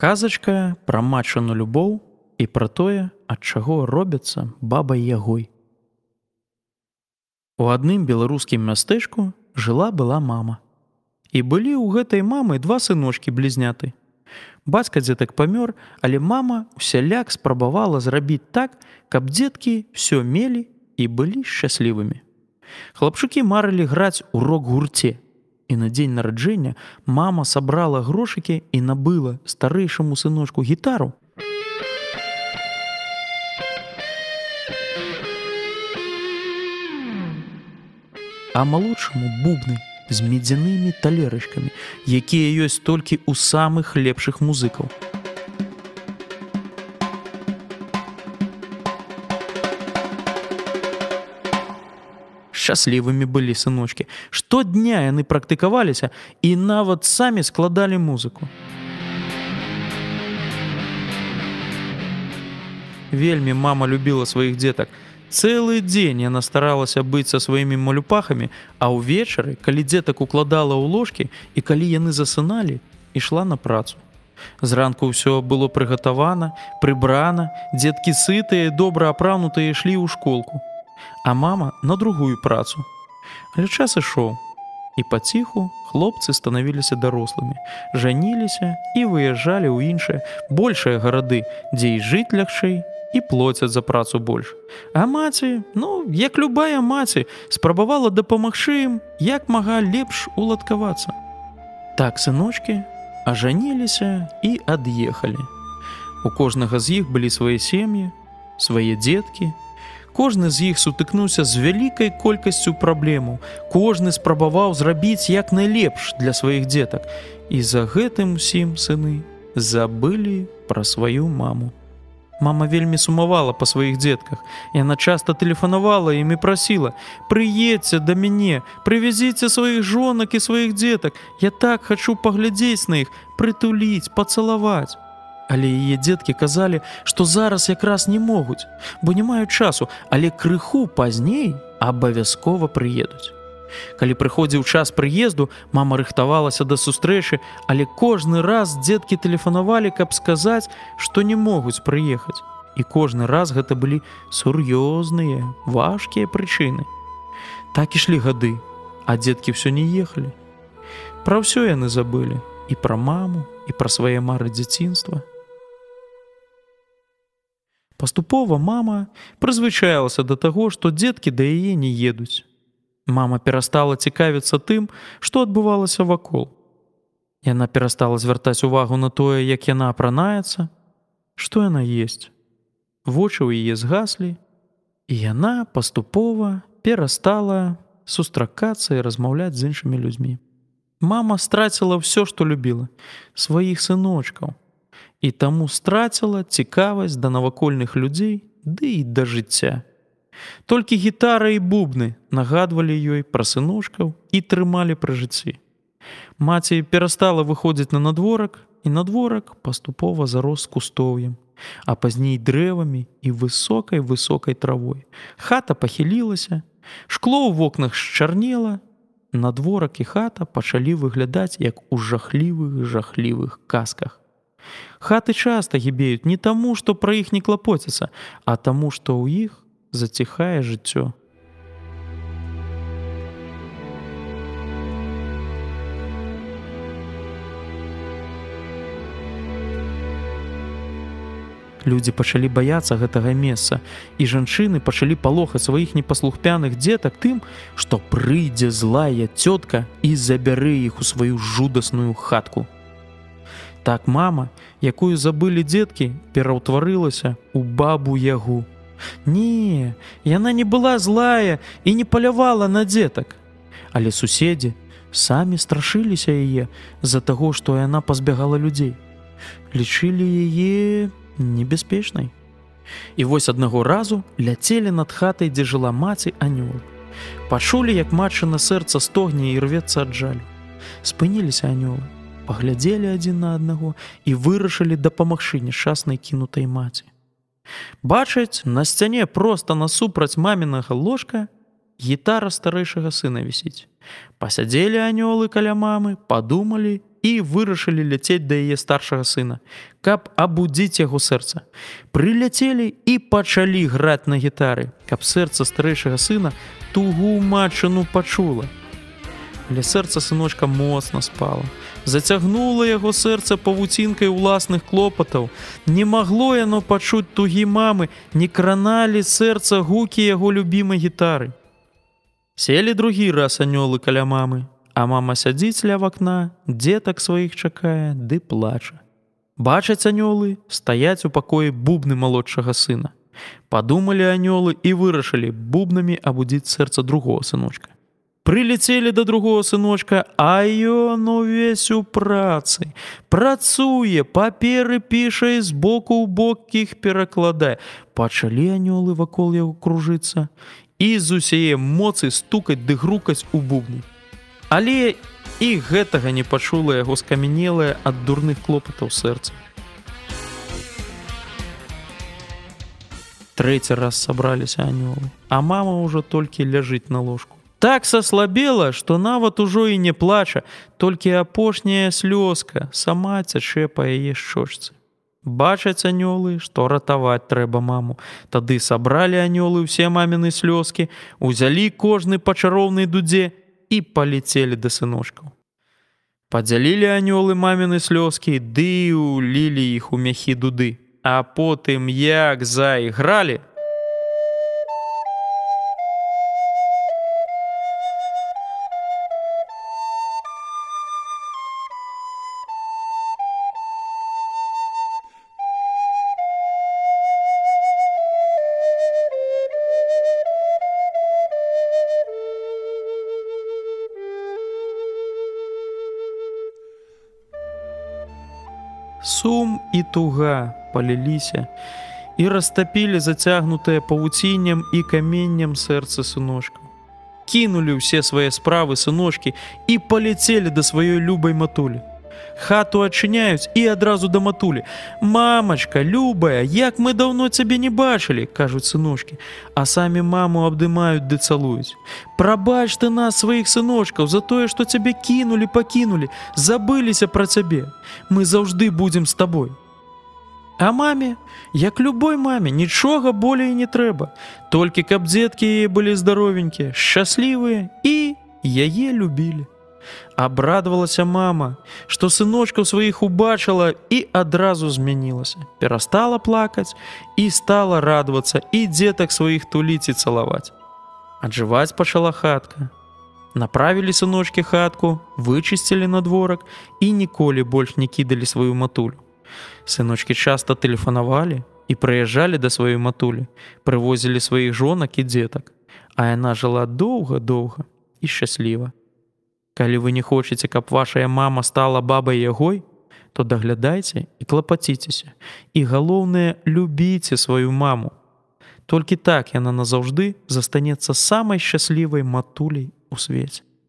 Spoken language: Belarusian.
Казачка пра матчану любоў і пра тое, ад чаго робяцца бабай ягой. У адным беларускім мястэчку жыла была мама. І былі ў гэтай мамы два сыночки блізняты. Бацька дзетак памёр, але мама усяляк спрабавала зрабіць так, каб дзеткі все мелі і былі шчаслівымі. Хлапчукі марылі граць у рок-гурце. І на дзень нараджэння мама сабрала грошыкі і набыла старэйшаму сыночку гітару. А малодшаму бубны з медзянымі талерачкамі, якія ёсць толькі ў самых лепшых музыкаў. Шчаслівымі былі сыночки. Штодня яны практыкаваліся і нават самі складалі музыку. Вельмі мама любіла сваіх дзетак. Цэлы дзень яна старалася быць са сваімі малюпахамі, а ўвечары, калі дзетак укладала ў ложкі і калі яны засыналі, ішла на працу. Зранку ўсё было прыгатавана, прыбрана, дзеткі сытыя, добра апранутыя ішлі ў школку. А мама на другую працу. Але час ішоў. І паціху хлопцы станавіліся дарослымі, жаніліся і выязджалі ў іншыя большыя гарады, дзе і жыць лягчэй і плоцяць за працу больш. А маці, ну, як любая маці, спрабавала дапамагчы ім, як мага лепш уладкавацца. Так сыночки ажаніліся і ад'ехалі. У кожнага з іх былі свае сем'і, свае дзеткі. Кожны з іх сутыкнуўся з вялікай колькасцю праблемаў. Кожны спрабаваў зрабіць як найлепш для сваіх дзетак. І за гэтым усім сыны забылі пра сваю маму. Мама вельмі сумавала па сваіх дзетках. Яна часта тэлефанавала ім і прасіла: « Прыедзьце да мяне, прывязіце сваіх жонак і сваіх дзетак. Я так хачу паглядзець на іх, прытуліць, пацалаваць. Але яе дзеткі казалі, што зараз якраз не могуць, бо не маюць часу, але крыху пазней абавязкова прыедуць. Калі прыходзіў час прыезду, мама рыхтавалася да сустрэчы, але кожны раз дзеткі тэлефанавалі, каб сказаць, што не могуць прыехаць. І кожны раз гэта былі сур'ёзныя, важкія прычыны. Так ішлі гады, а дзеткі ўсё не ехалі. Пра ўсё яны забылі і пра маму, і пра свае мары дзяцінства. Паступова мама прызвычаілася да таго, што дзеткі да яе не едуць. Мама перастала цікавіцца тым, што адбывалася вакол. Яна перастала звяртаць увагу на тое, як яна апранаецца, што яна есть. Вочы ў яе згаслі, і яна паступова перастала сустракацца і размаўляць з іншымі людзьмі. Мама страціла ўсё, што любіла сваіх сыночкаў і таму страціла цікавасць да навакольных людзей ды і да жыцця. Толькі гітара і бубны нагадвалі ёй пра сыночкаў і трымалі пры жыцці. Маці перастала выходзіць на надворак і надворак паступова зарос кустоўем, а пазней дрэвамі і высокай высокай травой. Хата пахілілася, шкло ў вокнах счарнела, надворак і хата пачалі выглядаць як у жахлівых жахлівых казках. Хаты часта гібеюць не таму, што пра іх не клапоціцца, а таму, што ў іх заціхае жыццё. Людзі пачалі баяцца гэтага месца, і жанчыны пачалі палохаць сваіх непаслухпяных дзетак тым, што прыйдзе злая цётка і забярэ іх у сваю жудасную хатку. Так мама, якую забылі дзеткі, пераўтварылася ў бабу ягу. Не, яна не была злая і не палявала на дзетак. Але суседзі самі страшыліся яе з-за таго, што яна пазбягала людзей. Лічылі яе небяспечнай. І вось аднаго разу ляцелі над хатай, дзе жыла маці анёл. Пачулі, як матчына сэрца стогне і рвецца ад жалю. Спыніліся анёлы, паглядзелі адзін на аднаго і вырашылі дапамагчы няшчаснай кінутай маці. Бачаць, на сцяне проста насупраць мамінага ложка гітара старэйшага сына вісіць. Пасядзелі анёлы каля мамы, падумалі і вырашылі ляцець да яе старшага сына, каб абудзіць яго сэрца. Прыляцелі і пачалі граць на гітары, каб сэрца старэйшага сына тугу матчыну пачула. Але сэрца сыночка моцна спала. Зацягнула яго сэрца павуцінкай уласных клопатаў. Не магло яно пачуць тугі мамы, не краналі сэрца гукі яго любімай гітары. Селі другі раз анёлы каля мамы, а мама сядзіць ля вакна, дзетак сваіх чакае, ды плача. Бачаць анёлы, стаяць у пакоі бубны малодшага сына. Падумалі анёлы і вырашылі бубнамі абудзіць сэрца другого сыночка. Прылецелі да другого сыночка, а ён увесь у працы. Працуе, паперы піша і з боку ў бок іх перакладае. Пачалі анёлы вакол яго кружыцца і з усяе моцы стукаць ды грукаць у бубны. Але і гэтага не пачула яго скамянелае ад дурных клопатаў сэрца. Трэці раз сабраліся анёлы, а мама ўжо толькі ляжыць на ложку. Так саслабела, што нават ужо і не плача, толькі апошняя слёзка сама цячэ па яе шчочцы. Бачаць анёлы, што ратаваць трэба маму. Тады сабралі анёлы ўсе маміны слёзкі, узялі кожны па чароўнай дудзе і палецелі да сыночкаў. Падзялілі анёлы маміны слёзкі, ды улілі іх у мяхі дуды. А потым як зайгралі, І туга паліліся і растапілі зацягнутыя павуціннем і каменнем сэрца сыночкаў. Кінулі ўсе свае справы сыночкі і паляцелі да сваёй любай матулі. Хату адчыняюць і адразу да матулі. Мамачка, любая, як мы даўно цябе не бачылі, кажуць сыночкі, а самі маму абдымаюць ды цалуюць. Прабач ты нас сваіх сыночкаў за тое, што цябе кінулі, пакінулі, забыліся пра цябе. Мы заўжды будзем з табой. А маме, як любой маме, нічога болей не трэба. Толькі каб дзеткі яе былі здаровенькія, шчаслівыя і яе любілі. Абрадавалася мама, што сыночкаў сваіх убачыла і адразу змянілася. Перастала плакаць і стала радавацца і дзетак сваіх туліць і цалаваць. Аджываць пачала хатка. Направілі сыночкі хатку, вычысцілі надворак і ніколі больш не кідалі сваю матулю. Сыночкі часта тэлефанавалі і прыязджалі да сваёй матулі, прывозілі сваіх жонак і дзетак, а яна жыла доўга-доўга і шчасліва. Калі вы не хочаце, каб вашая мама стала бабай ягой, то даглядайце і клапаціцеся. І галоўнае, любіце сваю маму. Толькі так яна назаўжды застанецца самай шчаслівай матуляй у свеце.